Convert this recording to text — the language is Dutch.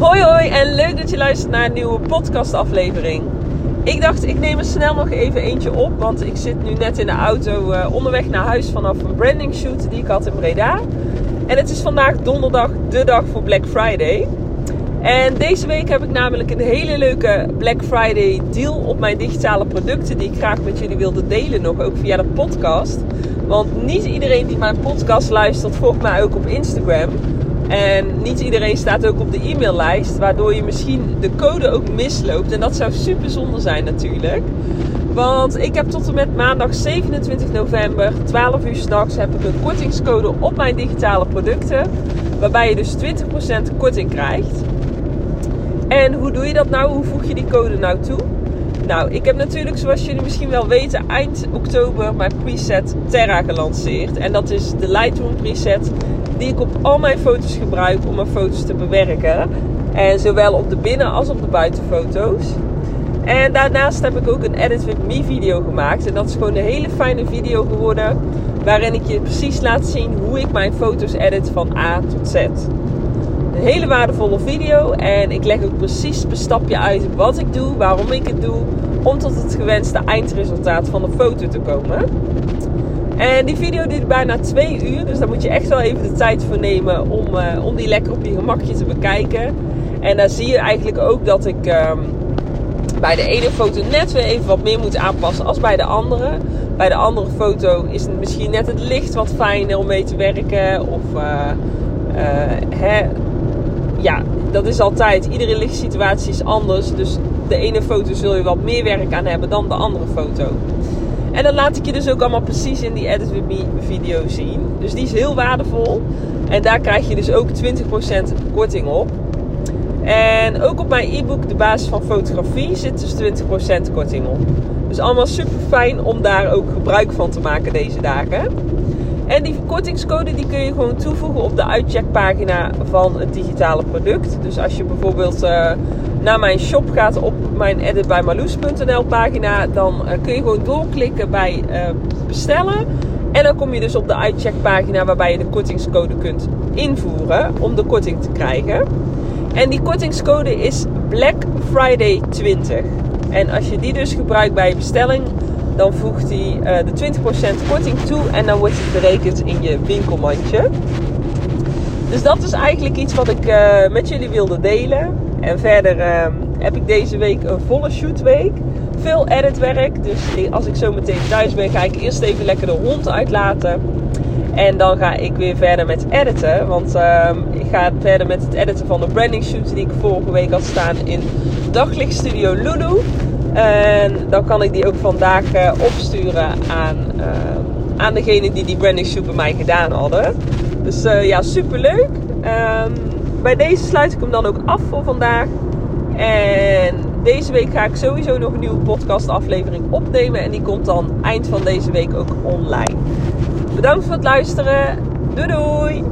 Hoi hoi en leuk dat je luistert naar een nieuwe podcastaflevering. Ik dacht ik neem er snel nog even eentje op, want ik zit nu net in de auto uh, onderweg naar huis vanaf een branding shoot die ik had in Breda. En het is vandaag donderdag, de dag voor Black Friday. En deze week heb ik namelijk een hele leuke Black Friday deal op mijn digitale producten die ik graag met jullie wilde delen nog, ook via de podcast. Want niet iedereen die mijn podcast luistert volgt mij ook op Instagram. En niet iedereen staat ook op de e-maillijst, waardoor je misschien de code ook misloopt. En dat zou super zonde zijn natuurlijk. Want ik heb tot en met maandag 27 november, 12 uur s'nachts, heb ik een kortingscode op mijn digitale producten. Waarbij je dus 20% korting krijgt. En hoe doe je dat nou? Hoe voeg je die code nou toe? Nou, ik heb natuurlijk, zoals jullie misschien wel weten, eind oktober mijn preset Terra gelanceerd. En dat is de Lightroom preset die ik op al mijn foto's gebruik om mijn foto's te bewerken. En zowel op de binnen- als op de buitenfoto's. En daarnaast heb ik ook een Edit With Me video gemaakt. En dat is gewoon een hele fijne video geworden. Waarin ik je precies laat zien hoe ik mijn foto's edit van A tot Z. Een hele waardevolle video. En ik leg ook precies per stapje uit wat ik doe, waarom ik het doe. Om tot het gewenste eindresultaat van de foto te komen. En die video duurt bijna twee uur. Dus daar moet je echt wel even de tijd voor nemen om, uh, om die lekker op je gemakje te bekijken. En daar zie je eigenlijk ook dat ik um, bij de ene foto net weer even wat meer moet aanpassen als bij de andere. Bij de andere foto is misschien net het licht wat fijner om mee te werken. Of uh, uh, hè, ja, dat is altijd. Iedere lichtsituatie is anders. Dus de ene foto zul je wat meer werk aan hebben dan de andere foto. En dat laat ik je dus ook allemaal precies in die Edit With Me video zien. Dus die is heel waardevol. En daar krijg je dus ook 20% korting op. En ook op mijn e-book De Basis van Fotografie zit dus 20% korting op. Dus allemaal super fijn om daar ook gebruik van te maken deze dagen. En die kortingscode die kun je gewoon toevoegen op de uitcheckpagina van het digitale product. Dus als je bijvoorbeeld uh, naar mijn shop gaat op mijn editbijmarloes.nl pagina, dan uh, kun je gewoon doorklikken bij uh, bestellen. En dan kom je dus op de uitcheckpagina waarbij je de kortingscode kunt invoeren om de korting te krijgen. En die kortingscode is Black Friday 20. En als je die dus gebruikt bij je bestelling, dan voegt hij uh, de 20% korting toe en dan wordt het berekend in je winkelmandje. Dus dat is eigenlijk iets wat ik met jullie wilde delen. En verder uh, heb ik deze week een volle shootweek. Veel editwerk. Dus als ik zo meteen thuis ben, ga ik eerst even lekker de hond uitlaten. En dan ga ik weer verder met editen. Want ehm, ik ga verder met het editen van de branding shoot die ik vorige week had staan in Daglichtstudio Lulu. En dan kan ik die ook vandaag uh, opsturen aan, uh, aan degene die die branding shoot bij mij gedaan hadden. Dus uh, ja, super leuk. Um, bij deze sluit ik hem dan ook af voor vandaag. En deze week ga ik sowieso nog een nieuwe podcast aflevering opnemen. En die komt dan eind van deze week ook online. Bedankt voor het luisteren. Doei doei!